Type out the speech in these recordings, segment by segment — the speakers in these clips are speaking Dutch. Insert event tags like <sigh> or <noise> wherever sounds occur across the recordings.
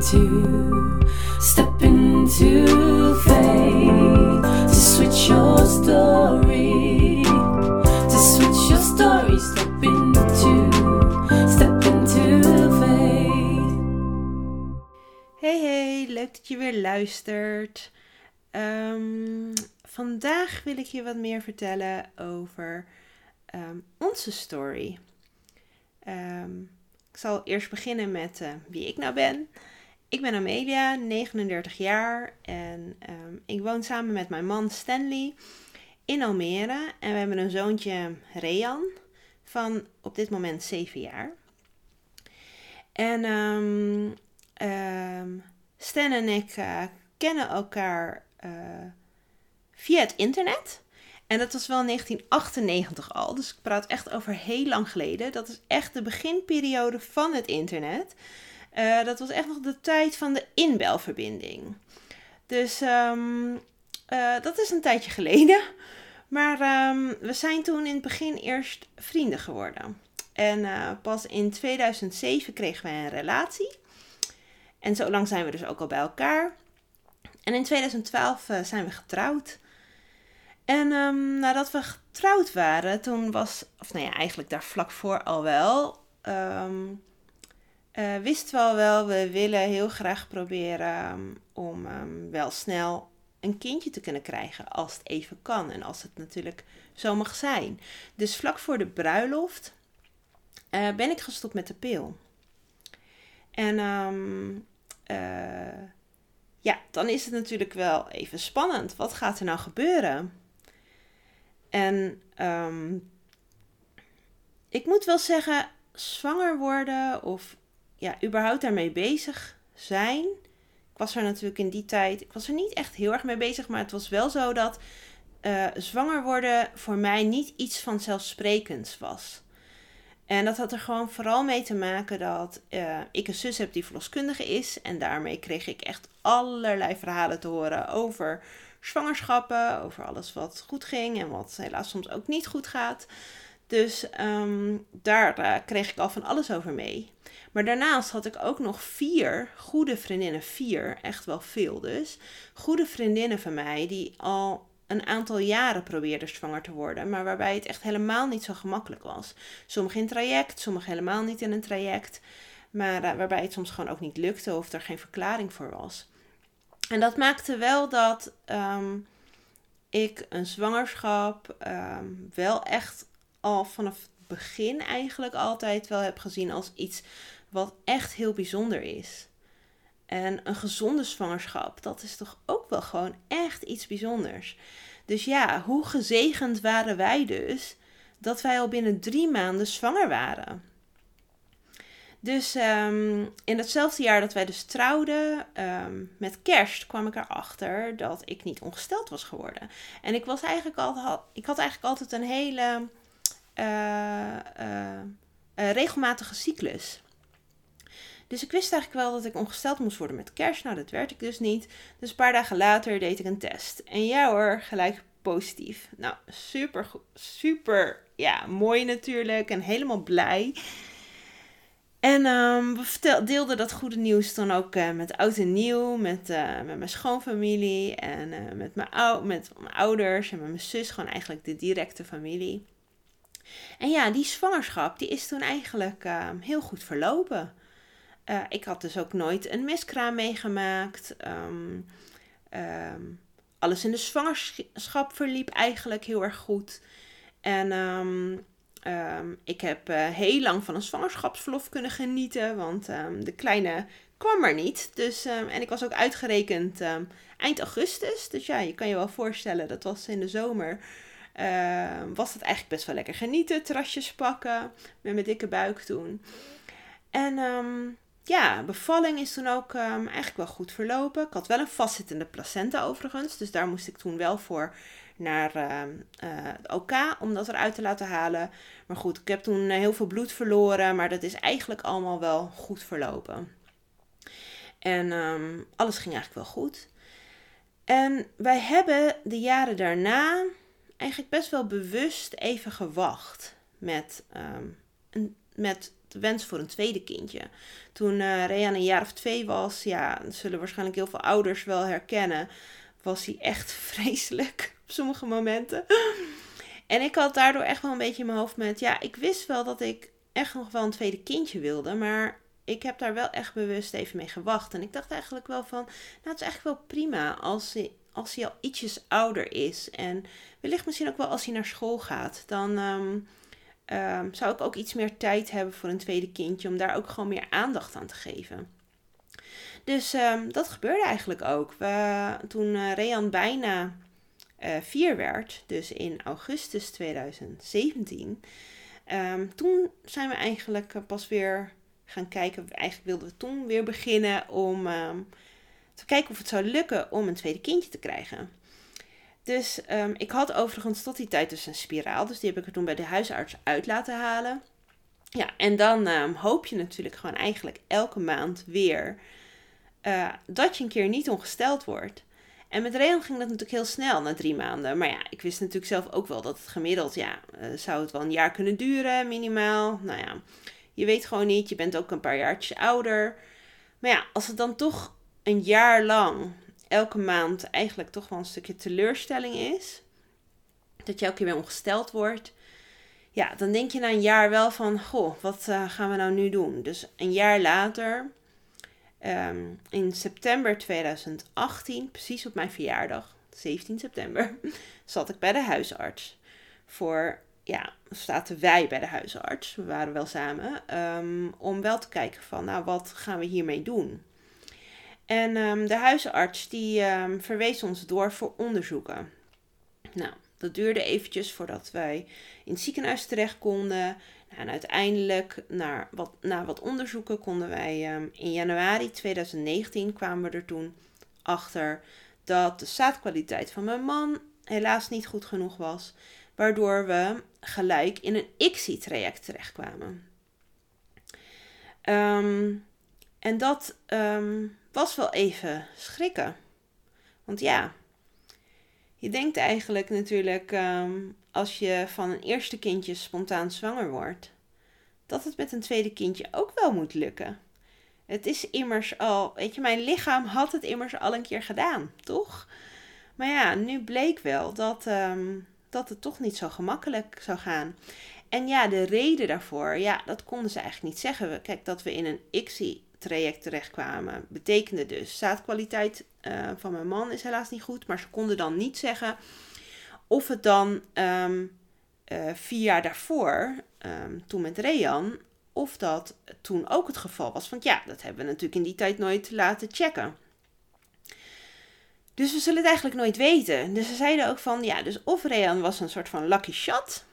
into, step into faith to switch your story, to switch your story, step into, step. Hey hey, leuk dat je weer luistert. Ehm, vandaag wil ik je wat meer vertellen over ehm, onze story. Ehm, ik zal eerst beginnen met eh, wie ik nou ben. Ik ben Amelia, 39 jaar en ik woon samen met mijn man Stanley in Almere. En we hebben een zoontje, Rean, van op dit moment 7 jaar. En Stan en ik eh, kennen elkaar eh, via het internet. En dat was wel 1998 al. Dus ik praat echt over heel lang geleden. Dat is echt de beginperiode van het internet. Uh, dat was echt nog de tijd van de inbelverbinding. Dus um, uh, dat is een tijdje geleden. Maar um, we zijn toen in het begin eerst vrienden geworden. En uh, pas in 2007 kregen wij een relatie. En zo lang zijn we dus ook al bij elkaar. En in 2012 uh, zijn we getrouwd. En um, nadat we getrouwd waren, toen was, of nou ja, eigenlijk daar vlak voor al wel, uh, wisten we al wel, we willen heel graag proberen um, om wel snel een kindje te kunnen krijgen als het even kan en als het natuurlijk zo mag zijn. Dus vlak voor de bruiloft uh, ben ik gestopt met de pil. En um, uh, ja, dan is het natuurlijk wel even spannend. Wat gaat er nou gebeuren? En ik moet wel zeggen, zwanger worden of ja, überhaupt daarmee bezig zijn. Ik was er natuurlijk in die tijd, ik was er niet echt heel erg mee bezig, maar het was wel zo dat uh, zwanger worden voor mij niet iets vanzelfsprekends was. En dat had er gewoon vooral mee te maken dat uh, ik een zus heb die verloskundige is. En daarmee kreeg ik echt allerlei verhalen te horen over zwangerschappen, over alles wat goed ging en wat helaas soms ook niet goed gaat. Dus um, daar uh, kreeg ik al van alles over mee. Maar daarnaast had ik ook nog vier goede vriendinnen, vier, echt wel veel dus, goede vriendinnen van mij die al een aantal jaren probeerde zwanger te worden, maar waarbij het echt helemaal niet zo gemakkelijk was. Sommige in traject, sommige helemaal niet in een traject, maar uh, waarbij het soms gewoon ook niet lukte of er geen verklaring voor was. En dat maakte wel dat um, ik een zwangerschap um, wel echt al vanaf het begin eigenlijk altijd wel heb gezien als iets wat echt heel bijzonder is. En een gezonde zwangerschap, dat is toch ook wel gewoon echt iets bijzonders. Dus ja, hoe gezegend waren wij dus dat wij al binnen drie maanden zwanger waren. Dus um, in datzelfde jaar dat wij dus trouwden, um, met kerst kwam ik erachter dat ik niet ongesteld was geworden. En ik, was eigenlijk altijd, ik had eigenlijk altijd een hele uh, uh, regelmatige cyclus. Dus ik wist eigenlijk wel dat ik ongesteld moest worden met kerst. Nou, dat werd ik dus niet. Dus een paar dagen later deed ik een test. En ja hoor, gelijk positief. Nou, super, super, ja, mooi natuurlijk. En helemaal blij. En um, we deelden dat goede nieuws dan ook uh, met oud en nieuw, met, uh, met mijn schoonfamilie en uh, met, mijn met mijn ouders en met mijn zus, gewoon eigenlijk de directe familie. En ja, die zwangerschap die is toen eigenlijk ehm, heel goed verlopen. Uh, ik had dus ook nooit een miskraam meegemaakt. Um, um, alles in de zwangerschap verliep eigenlijk heel erg goed. En um, ik heb uh, heel lang van een zwangerschapsverlof kunnen genieten, want de kleine kwam er niet. Dus, en ik was ook uitgerekend eind augustus. Dus ja, je kan je wel voorstellen, dat was in de zomer. was het eigenlijk best wel lekker genieten, terrasjes pakken, met mijn dikke buik toen. En ja, bevalling is toen ook um, eigenlijk wel goed verlopen. Ik had wel een vastzittende placenta overigens. Dus daar moest ik toen wel voor naar uh, OK om dat eruit te laten halen. Maar goed, ik heb toen heel veel bloed verloren. Maar dat is eigenlijk allemaal wel goed verlopen. En um, alles ging eigenlijk wel goed. En wij hebben de jaren daarna eigenlijk best wel bewust even gewacht met, um, met de wens voor een tweede kindje. Toen uh, een jaar of twee was, ja, zullen waarschijnlijk heel veel ouders wel herkennen, was hij echt <laughs> vreselijk op sommige momenten. En ik had daardoor echt wel een beetje in mijn hoofd met, ja, ik wist wel dat ik echt nog wel een tweede kindje wilde, maar ik heb daar wel echt bewust even mee gewacht. En ik dacht eigenlijk wel van, nou, het is eigenlijk wel prima als hij, als hij al ietsjes ouder is. En wellicht misschien ook wel als hij naar school gaat. Dan ehm, ehm, zou ik ook iets meer tijd hebben voor een tweede kindje. Om daar ook gewoon meer aandacht aan te geven. Dus um, dat gebeurde eigenlijk ook. We, toen uh, bijna uh, vier werd, dus in augustus 2017. toen zijn we eigenlijk uh, pas weer gaan kijken. Eigenlijk wilden we toen weer beginnen om te kijken of het zou lukken om een tweede kindje te krijgen. Dus um, ik had overigens tot die tijd dus een spiraal. Dus die heb ik er toen bij de huisarts uit laten halen. Ja, en dan um, hoop je natuurlijk gewoon eigenlijk elke maand weer uh, dat je een keer niet ongesteld wordt. En met Rean ging dat natuurlijk heel snel na drie maanden. Maar ja, ik wist natuurlijk zelf ook wel dat het gemiddeld, ja, uh, zou het wel een jaar kunnen duren, minimaal. Nou ja, je weet gewoon niet, je bent ook een paar jaartjes ouder. Maar ja, als het dan toch een jaar lang, elke maand eigenlijk toch wel een stukje teleurstelling is, dat je elke keer weer ongesteld wordt, ja, dan denk je na een jaar wel van, goh, wat uh, gaan we nou nu doen? Dus een jaar later, um, in september 2018, precies op mijn verjaardag, 17 september, <laughs> zat ik bij de huisarts voor ja, zaten wij bij de huisarts, we waren wel samen, um, om wel te kijken van, nou, wat gaan we hiermee doen? En um, de huisarts die um, verwees ons door voor onderzoeken. Nou, dat duurde eventjes voordat wij in het ziekenhuis terecht konden. Nou, en uiteindelijk, na wat, na wat onderzoeken, konden wij in januari 2019 kwamen we er toen achter dat de zaadkwaliteit van mijn man helaas niet goed genoeg was waardoor we gelijk in een ICSI-traject terechtkwamen. En dat was wel even schrikken. Want ja, je denkt eigenlijk natuurlijk um, als je van een eerste kindje spontaan zwanger wordt, dat het met een tweede kindje ook wel moet lukken. Het is immers al, weet je, mijn lichaam had het immers al een keer gedaan, toch? Maar ja, nu bleek wel dat, um, dat het toch niet zo gemakkelijk zou gaan. En ja, de reden daarvoor, ja, dat konden ze eigenlijk niet zeggen. Kijk, dat we in een ICSI-traject terechtkwamen, betekende dus zaadkwaliteit uh, van mijn man is helaas niet goed. Maar ze konden dan niet zeggen of het dan um, uh, vier jaar daarvoor, um, toen met Rean, of dat toen ook het geval was. Want ja, dat hebben we natuurlijk in die tijd nooit laten checken. Dus we zullen het eigenlijk nooit weten. Dus ze zeiden ook van, ja, dus of Rean was een soort van lucky shot.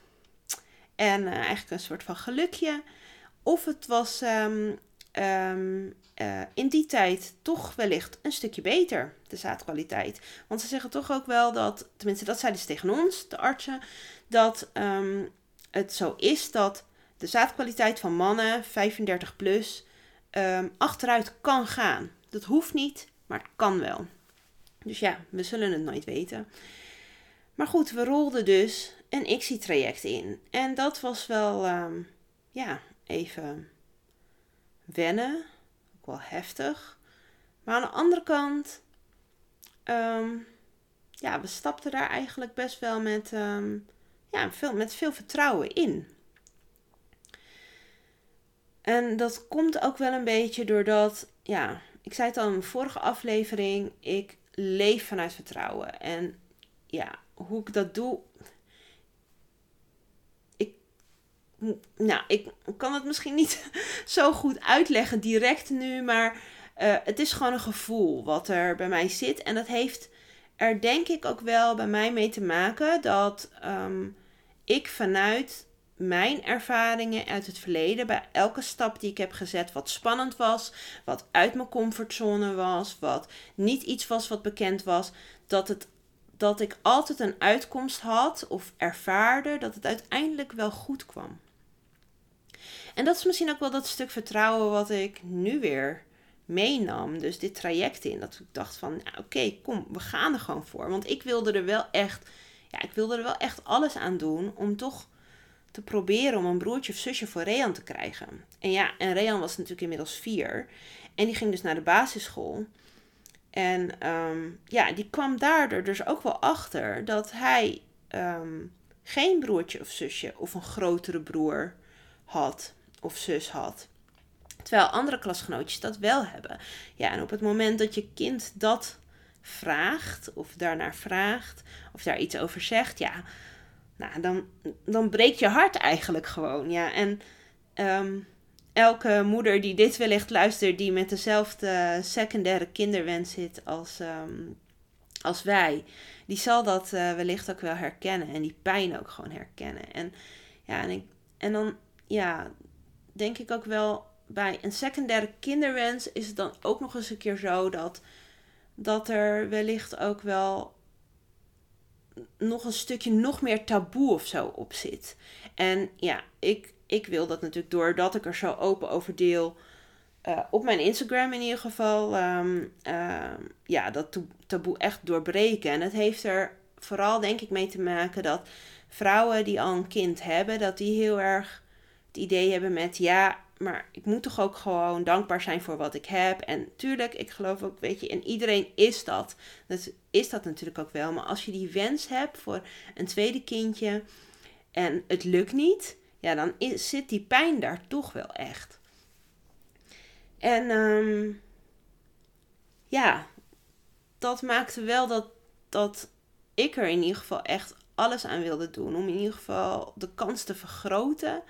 En uh, eigenlijk een soort van gelukje. Of het was um, um, uh, in die tijd toch wellicht een stukje beter, de zaadkwaliteit. Want ze zeggen toch ook wel dat, tenminste dat zeiden ze tegen ons, de artsen, dat um, het zo is dat de zaadkwaliteit van mannen 35 plus achteruit kan gaan. Dat hoeft niet, maar het kan wel. Dus ja, we zullen het nooit weten. Maar goed, we rolden dus een ICSI-traject in. En dat was wel, ja, even wennen. Ook wel heftig. Maar aan de andere kant, um, ja, we stapten daar eigenlijk best wel met, um, ja, veel, met veel vertrouwen in. En dat komt ook wel een beetje doordat, ja, ik zei het al in mijn vorige aflevering, ik leef vanuit vertrouwen. En ja, hoe ik dat doe. Ik, nou, ik kan het misschien niet <laughs> zo goed uitleggen direct nu, maar uh, het is gewoon een gevoel wat er bij mij zit. En dat heeft er denk ik ook wel bij mij mee te maken dat um, ik vanuit mijn ervaringen uit het verleden, bij elke stap die ik heb gezet, wat spannend was, wat uit mijn comfortzone was, wat niet iets was wat bekend was, dat, het, dat ik altijd een uitkomst had of ervaarde dat het uiteindelijk wel goed kwam. En dat is misschien ook wel dat stuk vertrouwen wat ik nu weer meenam. Dus dit traject in. Dat ik dacht van, nou, oké, kom, we gaan er gewoon voor. Want ik wilde er wel echt, ja, ik wilde er wel echt alles aan doen om toch te proberen om een broertje of zusje voor Rean te krijgen. En ja, en Rean was natuurlijk inmiddels vier. En die ging dus naar de basisschool. En ehm, ja, die kwam daardoor dus ook wel achter dat hij ehm, geen broertje of zusje of een grotere broer had of zus had. Terwijl andere klasgenootjes dat wel hebben. Ja, en op het moment dat je kind dat vraagt, of daarnaar vraagt, of daar iets over zegt, ja, nou, dan, dan breekt je hart eigenlijk gewoon. Ja, en ehm, elke moeder die dit wellicht luistert, die met dezelfde secundaire kinderwens zit als, ehm, als wij, die zal dat uh, wellicht ook wel herkennen en die pijn ook gewoon herkennen. En ja, en, ik, en dan, ja, denk ik ook wel bij een secundaire kinderwens is het dan ook nog eens een keer zo dat, dat er wellicht ook wel nog een stukje nog meer taboe of zo op zit. En ja, ik, ik wil dat natuurlijk doordat ik er zo open over deel. Uh, op mijn Instagram in ieder geval. Um, uh, ja, dat taboe echt doorbreken. En het heeft er vooral denk ik mee te maken dat vrouwen die al een kind hebben, dat die heel erg idee hebben met ja, maar ik moet toch ook gewoon dankbaar zijn voor wat ik heb. En tuurlijk, ik geloof ook, weet je, en iedereen is dat. Dat is dat natuurlijk ook wel. Maar als je die wens hebt voor een tweede kindje en het lukt niet, ja, dan is, zit die pijn daar toch wel echt. En um, ja, dat maakte wel dat, dat ik er in ieder geval echt alles aan wilde doen. Om in ieder geval de kans te vergroten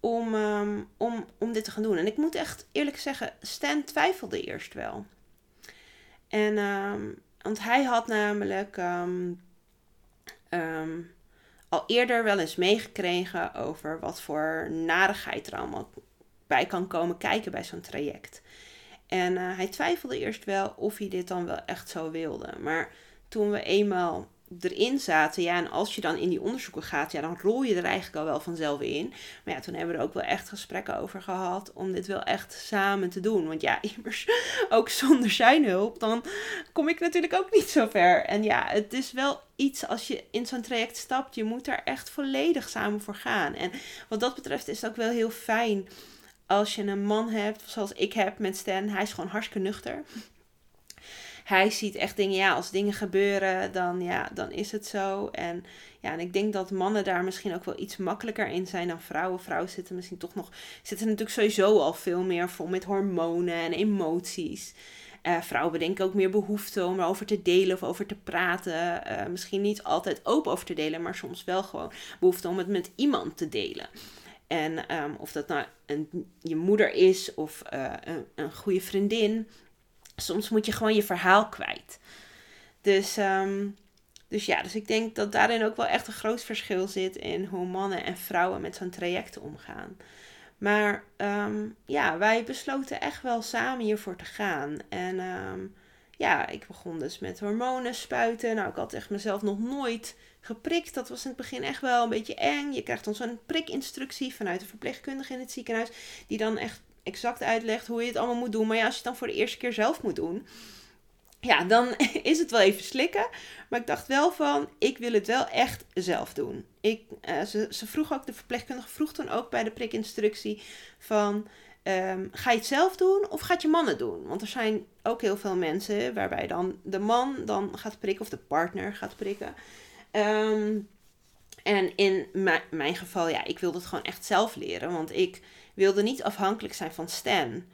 om, um, om, om dit te gaan doen. En ik moet echt eerlijk zeggen, Stan twijfelde eerst wel. En, um, want hij had namelijk um, al eerder wel eens meegekregen over wat voor narigheid er allemaal bij kan komen kijken bij zo'n traject. En uh, hij twijfelde eerst wel of hij dit dan wel echt zo wilde. Maar toen we eenmaal erin zaten. Ja, en als je dan in die onderzoeken gaat, ja, dan rol je er eigenlijk al wel vanzelf in. Maar ja, toen hebben we er ook wel echt gesprekken over gehad om dit wel echt samen te doen. Want ja, <laughs> immers ook zonder zijn hulp, dan kom ik natuurlijk ook niet zo ver. En ja, het is wel iets als je in zo'n traject stapt, je moet er echt volledig samen voor gaan. En wat dat betreft is het ook wel heel fijn als je een man hebt, zoals ik heb met Stan. Hij is gewoon hartstikke nuchter hij ziet echt dingen, ja, als dingen gebeuren, dan, ja, dan is het zo. En ja, en ik denk dat mannen daar misschien ook wel iets makkelijker in zijn dan vrouwen. Vrouwen zitten misschien toch nog, zitten natuurlijk sowieso al veel meer vol met hormonen en emoties. Uh, vrouwen bedenken ook meer behoefte om erover te delen of over te praten. Uh, misschien niet altijd open over te delen, maar soms wel gewoon behoefte om het met iemand te delen. En um, of dat nou een, je moeder is of uh, een, een goede vriendin soms moet je gewoon je verhaal kwijt. Dus, um, dus ja, dus ik denk dat daarin ook wel echt een groot verschil zit in hoe mannen en vrouwen met zo'n traject omgaan. Maar um, ja, wij besloten echt wel samen hiervoor te gaan. En um, ja, ik begon dus met hormonen spuiten. Nou, ik had echt mezelf nog nooit geprikt. Dat was in het begin echt wel een beetje eng. Je krijgt dan zo'n prikinstructie vanuit de verpleegkundige in het ziekenhuis. Die dan echt exact uitlegt hoe je het allemaal moet doen. Maar ja, als je het dan voor de eerste keer zelf moet doen, ja, dan <laughs> is het wel even slikken. Maar ik dacht wel van, ik wil het wel echt zelf doen. Ik, uh, ze, ze vroeg ook, de verpleegkundige vroeg toen ook bij de prikinstructie van... Um, ga je het zelf doen of gaat je man het doen? Want er zijn ook heel veel mensen waarbij dan de man dan gaat prikken of de partner gaat prikken. Um, en in mijn geval, ja, ik wilde het gewoon echt zelf leren. Want ik wilde niet afhankelijk zijn van Stan.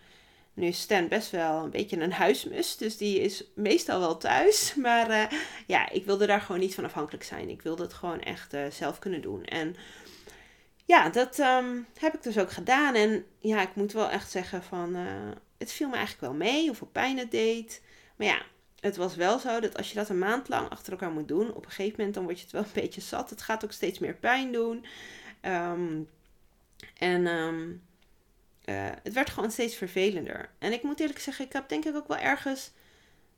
Nu is Stan best wel een beetje een huismus, dus die is meestal wel thuis. <laughs> Maar uh, ja, ik wilde daar gewoon niet van afhankelijk zijn. Ik wilde het gewoon echt uh, zelf kunnen doen. En ja, dat um, heb ik dus ook gedaan. En ja, ik moet wel echt zeggen van, uh, het viel me eigenlijk wel mee hoeveel pijn het deed. Maar ja, het was wel zo dat als je dat een maand lang achter elkaar moet doen, op een gegeven moment dan word je het wel een beetje zat. Het gaat ook steeds meer pijn doen. Um, en um, uh, het werd gewoon steeds vervelender. En ik moet eerlijk zeggen, ik heb denk ik ook wel ergens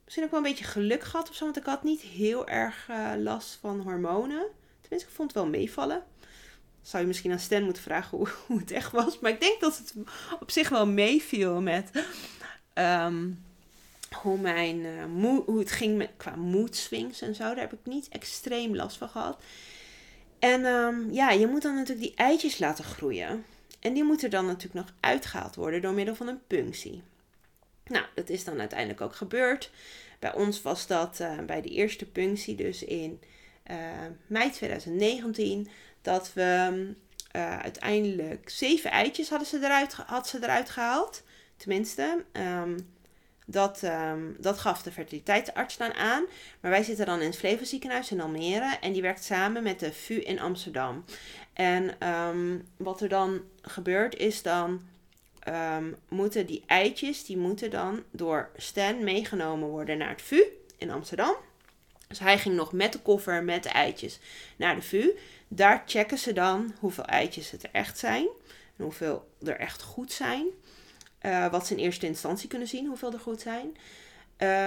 misschien ook wel een beetje geluk gehad of zo. Want ik had niet heel erg uh, last van hormonen. Tenminste, ik vond het wel meevallen. Zou je misschien aan Stan moeten vragen hoe, <laughs> het echt was. Maar ik denk dat het op zich wel meeviel met um, hoe, mijn, uh, hoe het ging met, qua mood swings en zo. Daar heb ik niet extreem last van gehad. En ehm, ja, je moet dan natuurlijk die eitjes laten groeien. En die moeten dan natuurlijk nog uitgehaald worden door middel van een punctie. Nou, dat is dan uiteindelijk ook gebeurd. Bij ons was dat uh, bij de eerste punctie, dus in uh, mei 2019, dat we uh, uiteindelijk zeven eitjes hadden ze eruit, had ze eruit gehaald. Tenminste, um, dat, um, dat gaf de fertiliteitsarts dan aan. Maar wij zitten dan in het Flevoziekenhuis in Almere en die werkt samen met de VU in Amsterdam. En um, wat er dan gebeurt is dan um, moeten die eitjes, die moeten dan door Stan meegenomen worden naar het VU in Amsterdam. Dus hij ging nog met de koffer met de eitjes naar de VU. Daar checken ze dan hoeveel eitjes het er echt zijn. En hoeveel er echt goed zijn. Uh, wat ze in eerste instantie kunnen zien, hoeveel er goed zijn.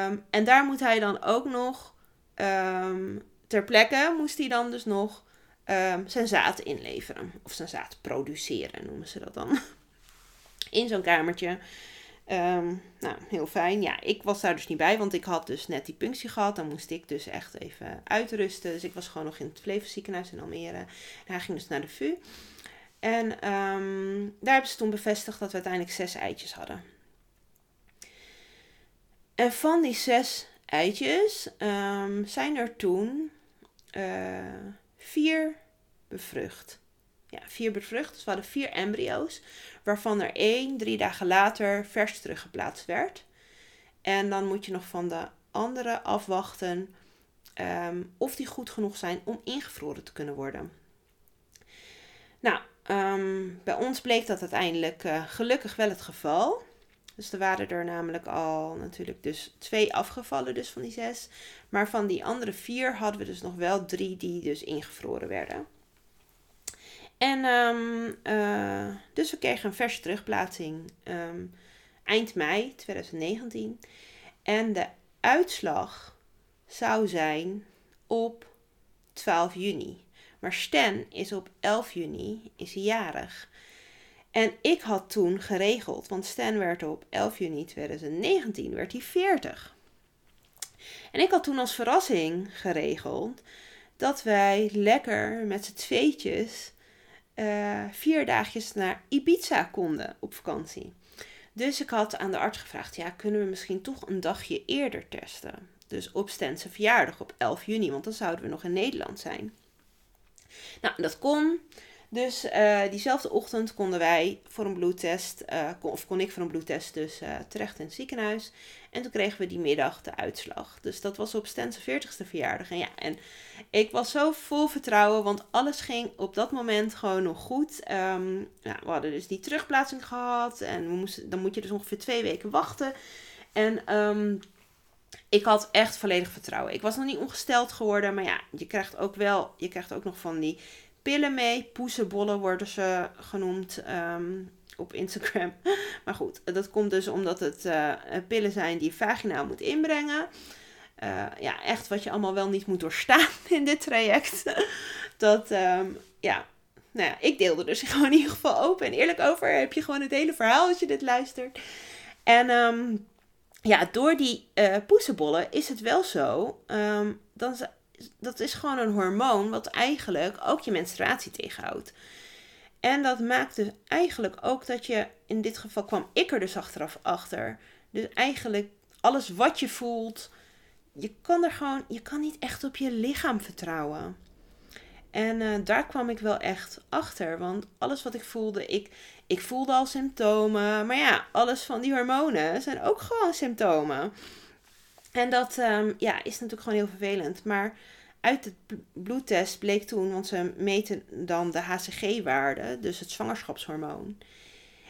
Um, en daar moet hij dan ook nog, um, ter plekke moest hij dan dus nog um, zijn zaad inleveren. Of zijn zaad produceren, noemen ze dat dan. <laughs> In zo'n kamertje. Um, nou, heel fijn. Ja, ik was daar dus niet bij, want ik had dus net die punctie gehad. Dan moest ik dus echt even uitrusten. Dus ik was gewoon nog in het Flevo ziekenhuis in Almere. En hij ging dus naar de VU. En um, daar hebben ze toen bevestigd dat we uiteindelijk zes eitjes hadden. En van die zes eitjes um, zijn er toen uh, vier bevrucht. Ja, vier bevrucht. Dus we hadden vier embryo's, waarvan er één drie dagen later vers teruggeplaatst werd. En dan moet je nog van de andere afwachten um, of die goed genoeg zijn om ingevroren te kunnen worden. Nou, um, bij ons bleek dat uiteindelijk uh, gelukkig wel het geval. Dus er waren er namelijk al natuurlijk dus twee afgevallen dus van die zes. Maar van die andere vier hadden we dus nog wel drie die dus ingevroren werden. En um, uh, dus we kregen een verse terugplaatsing um, eind mei 2019. En de uitslag zou zijn op 12 juni. Maar Stan is op 11 juni is hij jarig. En ik had toen geregeld, want Stan werd op 11 juni 2019 werd hij 40. En ik had toen als verrassing geregeld dat wij lekker met z'n tweetjes uh, vier dagjes naar Ibiza konden op vakantie. Dus ik had aan de arts gevraagd: ja, kunnen we misschien toch een dagje eerder testen? Dus op Stense verjaardag op 11 juni, want dan zouden we nog in Nederland zijn. Nou, dat kon. Dus uh, diezelfde ochtend konden wij voor een bloedtest, uh, kon, of kon ik voor een bloedtest dus uh, terecht in het ziekenhuis. En toen kregen we die middag de uitslag. Dus dat was op Sten's 40ste verjaardag. En ja, en ik was zo vol vertrouwen, want alles ging op dat moment gewoon nog goed. Um, ja, we hadden dus die terugplaatsing gehad en we moesten, dan moet je dus ongeveer twee weken wachten. En um, ik had echt volledig vertrouwen. Ik was nog niet ongesteld geworden, maar ja, je krijgt ook wel, je krijgt ook nog van die pillen mee. Poesenbollen worden ze genoemd um, op Instagram. <laughs> Maar goed, dat komt dus omdat het uh, pillen zijn die je vaginaal moet inbrengen. Uh, ja, echt wat je allemaal wel niet moet doorstaan <laughs> in dit traject. <laughs> dat, um, ja, nou ja, ik deelde dus gewoon in ieder geval open en eerlijk over. Heb je gewoon het hele verhaal als je dit luistert. En um, ja, door die uh, poesenbollen is het wel zo. Um, dan, dat is gewoon een hormoon wat eigenlijk ook je menstruatie tegenhoudt. En dat maakte eigenlijk ook dat je, in dit geval kwam ik er dus achteraf achter. Dus eigenlijk alles wat je voelt, je kan er gewoon, je kan niet echt op je lichaam vertrouwen. En uh, daar kwam ik wel echt achter. Want alles wat ik voelde, ik, ik voelde al symptomen. Maar ja, alles van die hormonen zijn ook gewoon symptomen. En dat um, ja, is natuurlijk gewoon heel vervelend. Maar uit het bloedtest bleek toen, want ze meten dan de HCG-waarde, dus het zwangerschapshormoon.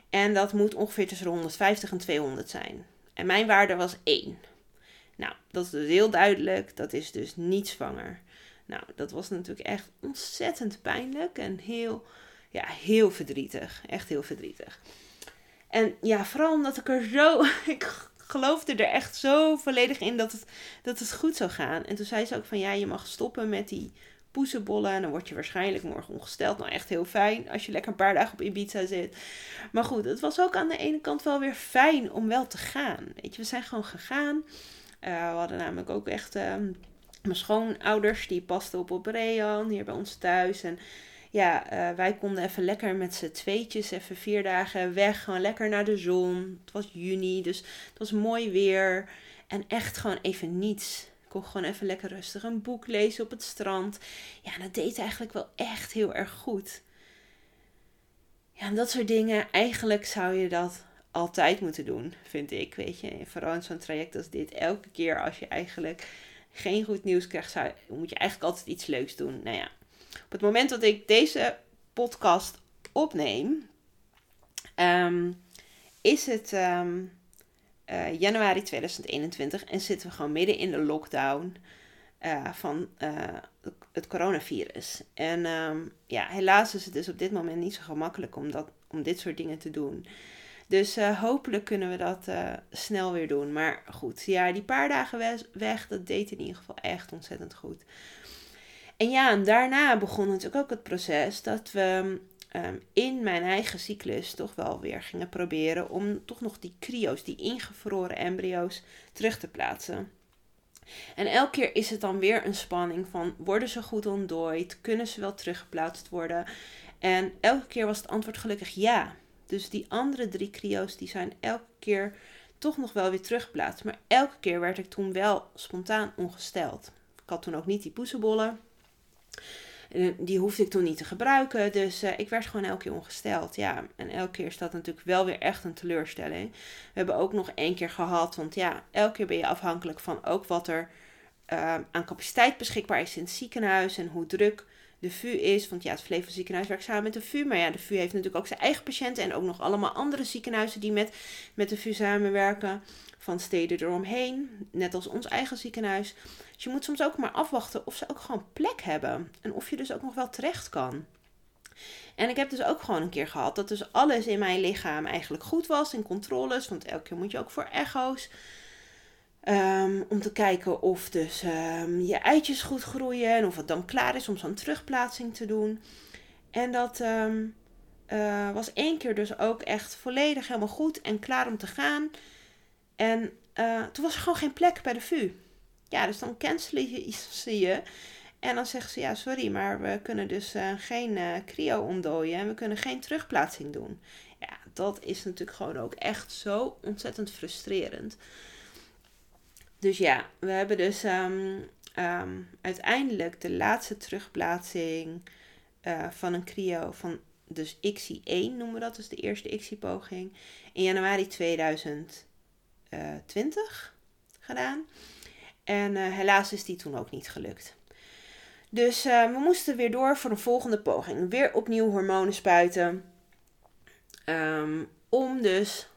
En dat moet ongeveer tussen 150 en 200 zijn. En mijn waarde was 1. Nou, dat is dus heel duidelijk. Dat is dus niet zwanger. Nou, dat was natuurlijk echt ontzettend pijnlijk en heel, ja, heel verdrietig. Echt heel verdrietig. En ja, vooral omdat ik er zo. <laughs> Ik geloofde er echt zo volledig in dat het, dat het goed zou gaan. En toen zei ze ook van ja, je mag stoppen met die poesenbollen. En dan word je waarschijnlijk morgen ongesteld. Nou, echt heel fijn als je lekker een paar dagen op Ibiza zit. Maar goed, het was ook aan de ene kant wel weer fijn om wel te gaan. Weet je, we zijn gewoon gegaan. Uh, we hadden namelijk ook echt uh, Mijn schoonouders die pasten op op hier bij ons thuis. En ja, eh, wij konden even lekker met z'n tweetjes, even vier dagen weg. Gewoon lekker naar de zon. Het was juni, dus het was mooi weer. En echt gewoon even niets. Ik kon gewoon even lekker rustig een boek lezen op het strand. Ja, dat deed eigenlijk wel echt heel erg goed. Ja, en dat soort dingen, eigenlijk zou je dat altijd moeten doen, vind ik. Weet je, vooral in zo'n traject als dit. Elke keer als je eigenlijk geen goed nieuws krijgt, moet je eigenlijk altijd iets leuks doen. Nou ja, op het moment dat ik deze podcast opneem, ehm, is het ehm, eh, januari 2021 en zitten we gewoon midden in de lockdown uh, van uh, het coronavirus. En ehm, ja, helaas is het dus op dit moment niet zo gemakkelijk om, dat, om dit soort dingen te doen. Dus hopelijk kunnen we dat snel weer doen. Maar goed, ja, die paar dagen weg, dat deed in ieder geval echt ontzettend goed. En ja, en daarna begon natuurlijk ook het proces dat we um, in mijn eigen cyclus toch wel weer gingen proberen om toch nog die cryo's, die ingevroren embryo's, terug te plaatsen. En elke keer is het dan weer een spanning van worden ze goed ontdooid? Kunnen ze wel teruggeplaatst worden? En elke keer was het antwoord gelukkig ja. Dus die andere drie cryo's die zijn elke keer toch nog wel weer teruggeplaatst. Maar elke keer werd ik toen wel spontaan ongesteld. Ik had toen ook niet die poesenbollen. Eh, die hoefde ik toen niet te gebruiken. Dus uh, ik werd gewoon elke keer ongesteld. Ja, en elke keer is dat natuurlijk wel weer echt een teleurstelling. We hebben ook nog één keer gehad. Want ja, elke keer ben je afhankelijk van ook wat er uh, aan capaciteit beschikbaar is in het ziekenhuis. En hoe druk de VU is. Want ja, het Flevo ziekenhuis werkt samen met de VU. Maar ja, de VU heeft natuurlijk ook zijn eigen patiënten. En ook nog allemaal andere ziekenhuizen die met, met de VU samenwerken. Van steden eromheen. Net als ons eigen ziekenhuis. Dus je moet soms ook maar afwachten of ze ook gewoon plek hebben. En of je dus ook nog wel terecht kan. En ik heb dus ook gewoon een keer gehad dat dus alles in mijn lichaam eigenlijk goed was in controles. Want elke keer moet je ook voor echo's. Um, om te kijken of dus um, je eitjes goed groeien en of het dan klaar is om zo'n terugplaatsing te doen. En dat um, uh, was één keer dus ook echt volledig helemaal goed en klaar om te gaan. En uh, toen was er gewoon geen plek bij de VU. Ja, dus dan cancelen ze je. En dan zeggen ze, ja, sorry, maar we kunnen dus uh, geen uh, cryo ontdooien en we kunnen geen terugplaatsing doen. Ja, dat is natuurlijk gewoon ook echt zo ontzettend frustrerend. Dus ja, we hebben dus um, um, uiteindelijk de laatste terugplaatsing uh, van een cryo van dus XI1 noemen we dat, dus de eerste XI-poging, in januari 2020 gedaan. En uh, helaas is die toen ook niet gelukt. Dus uh, we moesten weer door voor een volgende poging. Weer opnieuw hormonen spuiten. Um, om dus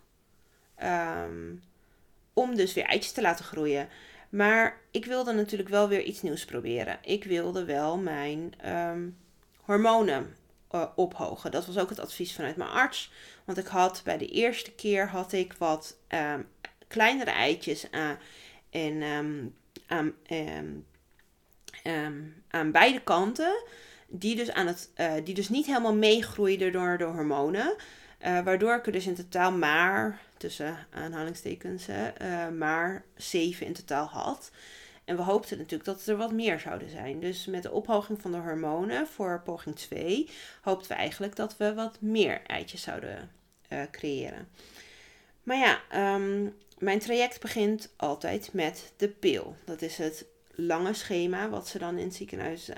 um, om dus weer eitjes te laten groeien. Maar ik wilde natuurlijk wel weer iets nieuws proberen. Ik wilde wel mijn um, hormonen uh, ophogen. Dat was ook het advies vanuit mijn arts. Want ik had bij de eerste keer had ik wat kleinere eitjes aan, en, um, aan, aan beide kanten. Die dus, aan het, uh, die dus niet helemaal meegroeiden door de hormonen. Uh, waardoor ik er dus in totaal maar tussen aanhalingstekens, uh, maar zeven in totaal had. En we hoopten natuurlijk dat er wat meer zouden zijn. Dus met de ophoging van de hormonen voor poging 2 hoopten we eigenlijk dat we wat meer eitjes zouden creëren. Maar ja, mijn traject begint altijd met de pil. Dat is het lange schema wat ze dan in het ziekenhuis uh,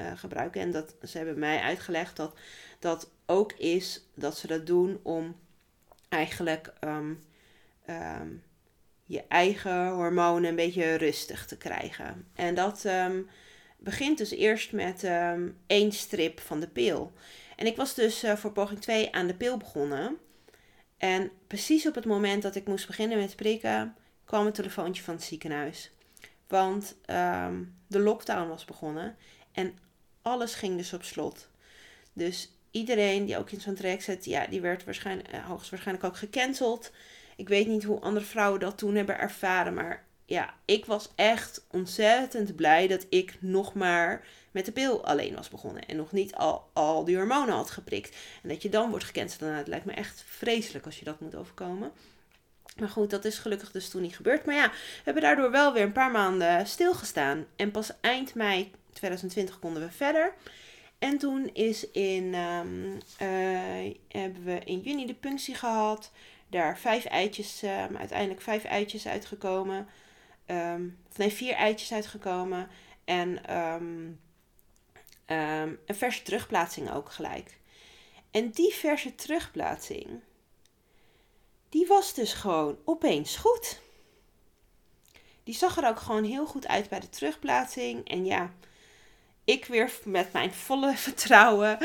uh, gebruiken. En dat, ze hebben mij uitgelegd dat dat ook is dat ze dat doen om eigenlijk um, um, je eigen hormonen een beetje rustig te krijgen. En dat um, begint dus eerst met één strip van de pil. En ik was dus uh, voor poging 2 aan de pil begonnen. En precies op het moment dat ik moest beginnen met prikken, kwam een telefoontje van het ziekenhuis. Want de lockdown was begonnen en alles ging dus op slot. Dus iedereen die ook in zo'n traject zit, ja, die werd waarschijnlijk, uh, hoogstwaarschijnlijk ook gecanceld. Ik weet niet hoe andere vrouwen dat toen hebben ervaren, maar ja, ik was echt ontzettend blij dat ik nog maar met de pil alleen was begonnen. En nog niet al, al die hormonen had geprikt. En dat je dan wordt gecanceld, nou, het lijkt me echt vreselijk als je dat moet overkomen. Maar goed, dat is gelukkig dus toen niet gebeurd. Maar ja, we hebben daardoor wel weer een paar maanden stilgestaan. En pas eind mei 2020 konden we verder. En toen is in, ehm, eh, hebben we in juni de punctie gehad. Daar vijf eitjes, ehm, uiteindelijk vijf eitjes uitgekomen. Ehm, of nee, vier eitjes uitgekomen. En ehm, ehm, een verse terugplaatsing ook gelijk. En die verse terugplaatsing, die was dus gewoon opeens goed. Die zag er ook gewoon heel goed uit bij de terugplaatsing. En ja, ik weer met mijn volle <laughs> vertrouwen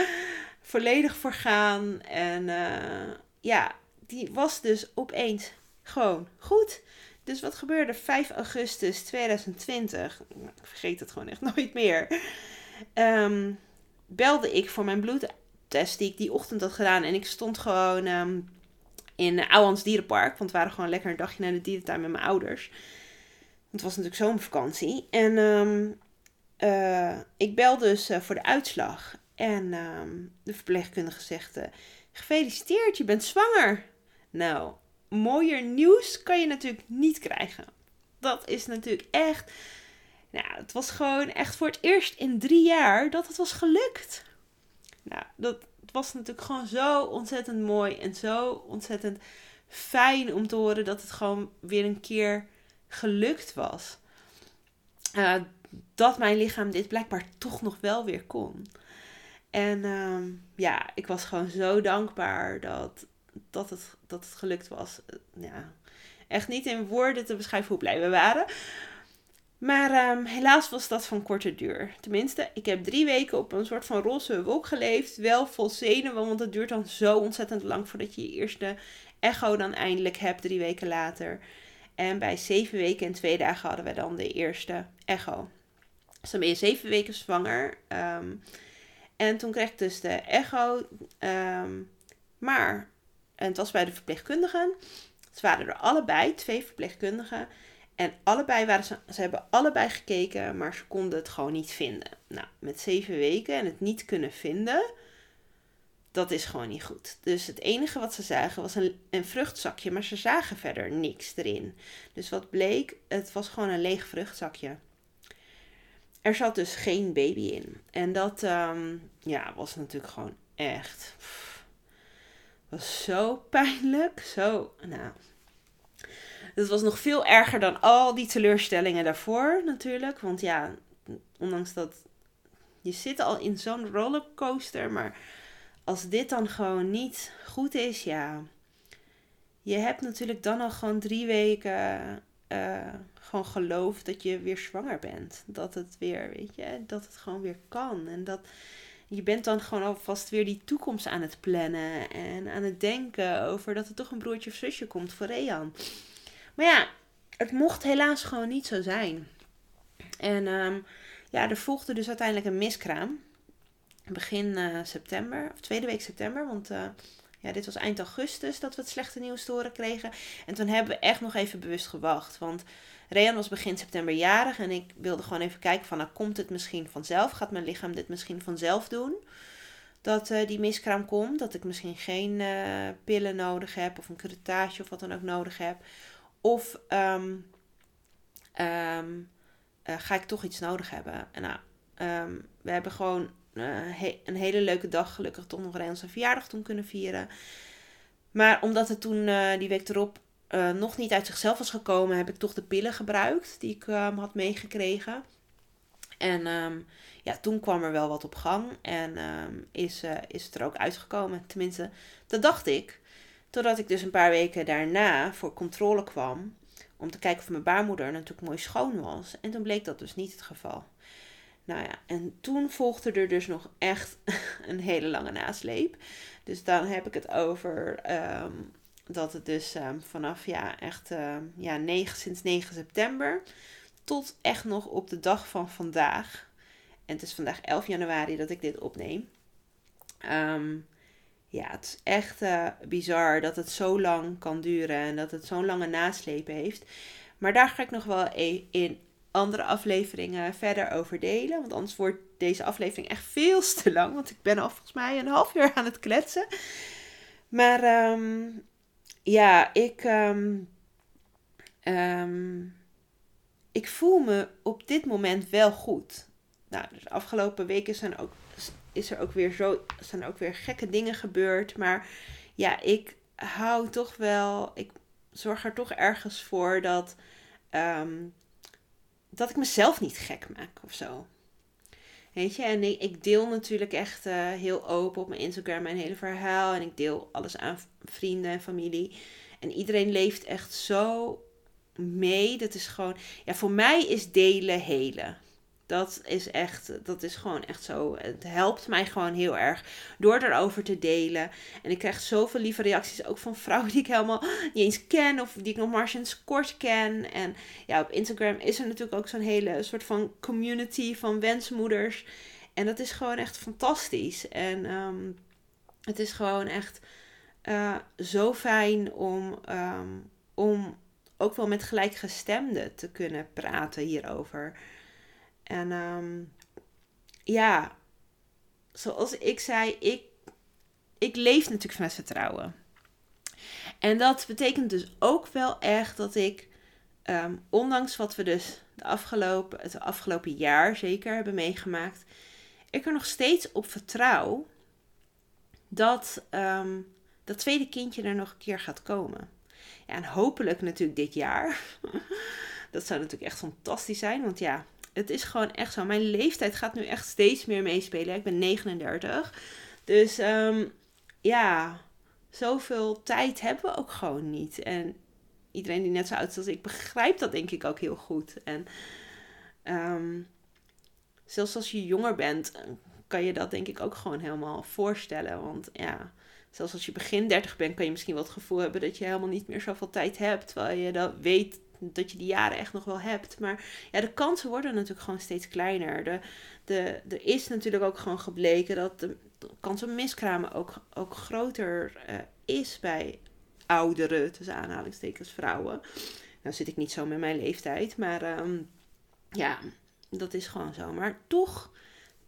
volledig voor gaan. En eh, ja, die was dus opeens gewoon goed. Dus wat gebeurde 5 augustus 2020? Nou, Ik vergeet het gewoon echt <laughs> nooit meer. Ehm, belde ik voor mijn bloedtest die ik die ochtend had gedaan. En ik stond gewoon ehm, in Ouwans Dierenpark. Want we waren gewoon lekker een dagje naar de dierentuin met mijn ouders. Het was natuurlijk zomervakantie. En ehm, eh, ik bel dus eh, voor de uitslag. En de verpleegkundige zegt... eh, gefeliciteerd, je bent zwanger. Nou, mooier nieuws kan je natuurlijk niet krijgen. Dat is natuurlijk echt... Nou, het was gewoon echt voor het eerst in drie jaar dat het was gelukt. Nou, dat was natuurlijk gewoon zo ontzettend mooi en zo ontzettend fijn om te horen dat het gewoon weer een keer gelukt was. Eh, dat mijn lichaam dit blijkbaar toch nog wel weer kon. En ehm, ja, ik was gewoon zo dankbaar dat, dat, het, dat het gelukt was. Eh, Ja, echt niet in woorden te beschrijven hoe blij we waren. Maar ehm, helaas was dat van korte duur. Tenminste, ik heb drie weken op een soort van roze wolk geleefd. Wel vol zenuwen, want het duurt dan zo ontzettend lang voordat je je eerste echo dan eindelijk hebt, drie weken later. En bij zeven weken en twee dagen hadden we dan de eerste echo. Dus dan ben je zeven weken zwanger. ehm, en toen kreeg ik dus de echo. ehm, maar, en het was bij de verpleegkundigen. Ze waren er allebei, twee verpleegkundigen. En allebei waren ze, ze hebben allebei gekeken, maar ze konden het gewoon niet vinden. Nou, met zeven weken en het niet kunnen vinden, dat is gewoon niet goed. Dus het enige wat ze zagen was een, een vruchtzakje, maar ze zagen verder niks erin. Dus wat bleek, het was gewoon een leeg vruchtzakje. Er zat dus geen baby in. En dat ehm, ja, was natuurlijk gewoon echt. Was zo pijnlijk. Zo, nou. Het was nog veel erger dan al die teleurstellingen daarvoor natuurlijk. Want ja, ondanks dat je zit al in zo'n rollercoaster, maar als dit dan gewoon niet goed is, ja. Je hebt natuurlijk dan al gewoon drie weken eh, gewoon geloofd dat je weer zwanger bent. Dat het weer, weet je, dat het gewoon weer kan. En dat je bent dan gewoon alvast weer die toekomst aan het plannen en aan het denken over dat er toch een broertje of zusje komt voor Rean. Maar ja, het mocht helaas gewoon niet zo zijn. En ehm, ja, er volgde dus uiteindelijk een miskraam. Begin eh, september, of tweede week september. Want eh, ja, dit was eind augustus dat we het slechte nieuws te kregen. En toen hebben we echt nog even bewust gewacht. Want Rean was begin september jarig. En ik wilde gewoon even kijken van, nou komt het misschien vanzelf? Gaat mijn lichaam dit misschien vanzelf doen? Dat eh, die miskraam komt. Dat ik misschien geen eh, pillen nodig heb. Of een curettage of wat dan ook nodig heb. Of ehm, ehm, eh, ga ik toch iets nodig hebben? En nou, ehm, we hebben gewoon he- een hele leuke dag gelukkig toch nog Rean zijn verjaardag toen kunnen vieren. Maar omdat het toen eh, die week erop eh, nog niet uit zichzelf was gekomen, heb ik toch de pillen gebruikt die ik ehm, had meegekregen. En ehm, ja, toen kwam er wel wat op gang en ehm, is, eh, is het er ook uitgekomen. Tenminste, dat dacht ik. Totdat ik dus een paar weken daarna voor controle kwam. Om te kijken of mijn baarmoeder natuurlijk mooi schoon was. En toen bleek dat dus niet het geval. Nou ja, en toen volgde er dus nog echt <laughs> een hele lange nasleep. Dus dan heb ik het over ehm, dat het dus ehm, vanaf ja, echt ehm, ja, 9, sinds 9 september tot echt nog op de dag van vandaag. En het is vandaag 11 januari dat ik dit opneem. Ja, het is echt eh, bizar dat het zo lang kan duren en dat het zo'n lange nasleep heeft. Maar daar ga ik nog wel e- in andere afleveringen verder over delen. Want anders wordt deze aflevering echt veel te lang. Want ik ben al volgens mij een half uur aan het kletsen. Maar ehm, ja, ik, Ehm, ik voel me op dit moment wel goed. Nou, dus de afgelopen weken zijn ook, is er ook weer zo, zijn ook weer gekke dingen gebeurd. Maar ja, ik hou toch wel, ik zorg er toch ergens voor dat, ehm, dat ik mezelf niet gek maak of zo. Weet je, en ik, ik deel natuurlijk echt uh, heel open op mijn Instagram mijn hele verhaal. En ik deel alles aan vrienden en familie. En iedereen leeft echt zo mee. Dat is gewoon, ja, voor mij is delen helen. Dat is echt, dat is gewoon echt zo. Het helpt mij gewoon heel erg door erover te delen. En ik krijg zoveel lieve reacties, ook van vrouwen die ik helemaal niet eens ken of die ik nog maar eens kort ken. En ja, op Instagram is er natuurlijk ook zo'n hele soort van community van wensmoeders. En dat is gewoon echt fantastisch. En um, het is gewoon echt uh, zo fijn om, um, om ook wel met gelijkgestemden te kunnen praten hierover. En um, ja, zoals ik zei, ik, ik leef natuurlijk vanuit vertrouwen. En dat betekent dus ook wel echt dat ik, um, ondanks wat we dus de afgelopen, het afgelopen jaar zeker hebben meegemaakt, ik er nog steeds op vertrouw dat um, dat tweede kindje er nog een keer gaat komen. Ja, en hopelijk natuurlijk dit jaar. <laughs> dat zou natuurlijk echt fantastisch zijn, want ja, het is gewoon echt zo. Mijn leeftijd gaat nu echt steeds meer meespelen. Ik ben 39. Dus um, ja, zoveel tijd hebben we ook gewoon niet. En iedereen die net zo oud is als ik, begrijpt dat denk ik ook heel goed. En um, zelfs als je jonger bent, kan je dat denk ik ook gewoon helemaal voorstellen. Want ja, zelfs als je begin 30 bent, kan je misschien wel het gevoel hebben dat je helemaal niet meer zoveel tijd hebt. Terwijl je dat weet dat je die jaren echt nog wel hebt. Maar ja, de kansen worden natuurlijk gewoon steeds kleiner. De, de, er is natuurlijk ook gewoon gebleken dat de, kans op miskramen ook, ook groter uh, is bij ouderen, tussen aanhalingstekens vrouwen. Nou zit ik niet zo met mijn leeftijd, maar um, ja, dat is gewoon zo. Maar toch,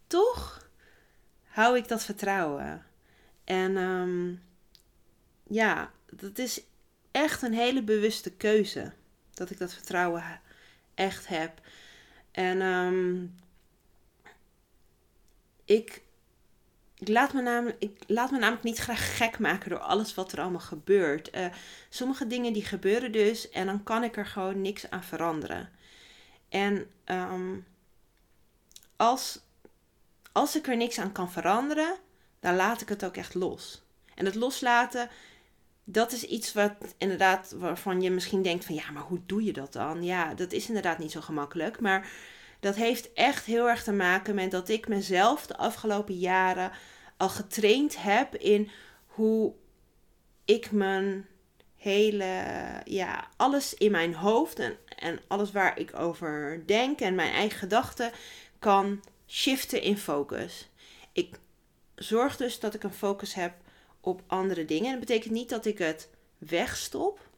toch hou ik dat vertrouwen. En um, ja, dat is echt een hele bewuste keuze dat ik dat vertrouwen echt heb. En um, ik, ik, laat me namelijk, ik laat me namelijk niet graag gek maken door alles wat er allemaal gebeurt. Uh, sommige dingen die gebeuren dus en dan kan ik er gewoon niks aan veranderen. En um, als, als ik er niks aan kan veranderen, dan laat ik het ook echt los. En het loslaten dat is iets wat inderdaad waarvan je misschien denkt van ja, maar hoe doe je dat dan? Ja, dat is inderdaad niet zo gemakkelijk. Maar dat heeft echt heel erg te maken met dat ik mezelf de afgelopen jaren al getraind heb in hoe ik mijn hele, ja, alles in mijn hoofd en, en alles waar ik over denk en mijn eigen gedachten kan shiften in focus. Ik zorg dus dat ik een focus heb op andere dingen. En dat betekent niet dat ik het wegstop.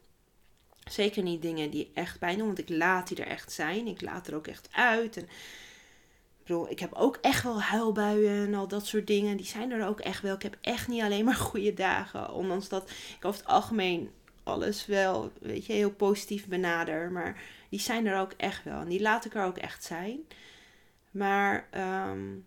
Zeker niet dingen die echt pijn doen, want ik laat die er echt zijn. Ik laat er ook echt uit. En, ik bedoel, ik heb ook echt wel huilbuien en al dat soort dingen. Die zijn er ook echt wel. Ik heb echt niet alleen maar <laughs> goede dagen. Ondanks dat ik over het algemeen alles wel, weet je, heel positief benader. Maar die zijn er ook echt wel. En die laat ik er ook echt zijn. Maar um,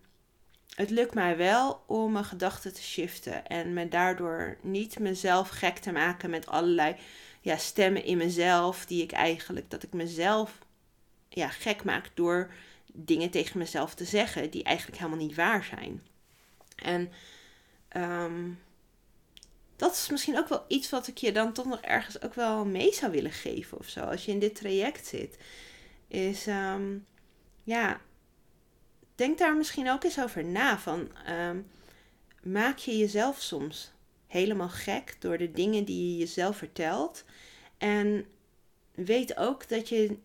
het lukt mij wel om mijn gedachten te shiften en me daardoor niet mezelf gek te maken met allerlei ja, stemmen in mezelf die ik eigenlijk dat ik mezelf ja, gek maak door dingen tegen mezelf te zeggen die eigenlijk helemaal niet waar zijn. En um, dat is misschien ook wel iets wat ik je dan toch nog ergens ook wel mee zou willen geven of zo. Als je in dit traject zit. Is um, ja, denk daar misschien ook eens over na. Van, um, maak je jezelf soms helemaal gek door de dingen die je jezelf vertelt. En weet ook dat je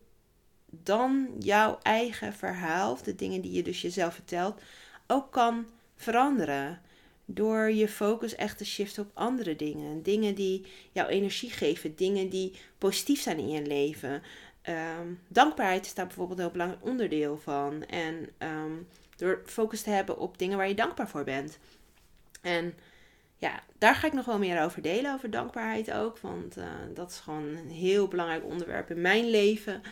dan jouw eigen verhaal, de dingen die je dus jezelf vertelt, ook kan veranderen. Door je focus echt te shiften op andere dingen. Dingen die jouw energie geven. Dingen die positief zijn in je leven. Um, dankbaarheid is daar bijvoorbeeld een heel belangrijk onderdeel van. En um, door focus te hebben op dingen waar je dankbaar voor bent. En ja, daar ga ik nog wel meer over delen, over dankbaarheid ook. Want eh, dat is gewoon een heel belangrijk onderwerp in mijn leven.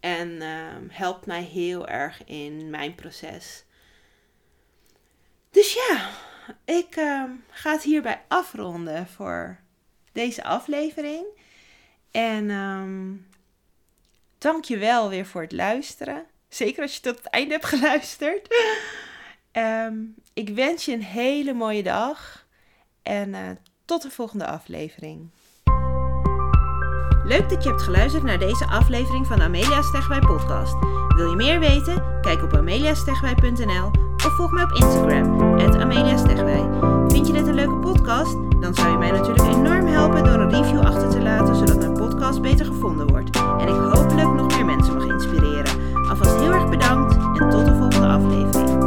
En ehm, helpt mij heel erg in mijn proces. Dus ja, ik ehm, ga het hierbij afronden voor deze aflevering. En dank je wel weer voor het luisteren. Zeker als je tot het einde hebt <laughs> geluisterd. ik wens je een hele mooie dag. En uh, tot de volgende aflevering. Leuk dat je hebt geluisterd naar deze aflevering van Amelia Stegwij podcast. Wil je meer weten? Kijk op ameliastegwij.nl of volg me op Instagram, Amelia Stegwij. Vind je dit een leuke podcast? Dan zou je mij natuurlijk enorm helpen door een review achter te laten, zodat podcast beter gevonden wordt en ik hopelijk nog meer mensen mag inspireren. Alvast heel erg bedankt en tot de volgende aflevering.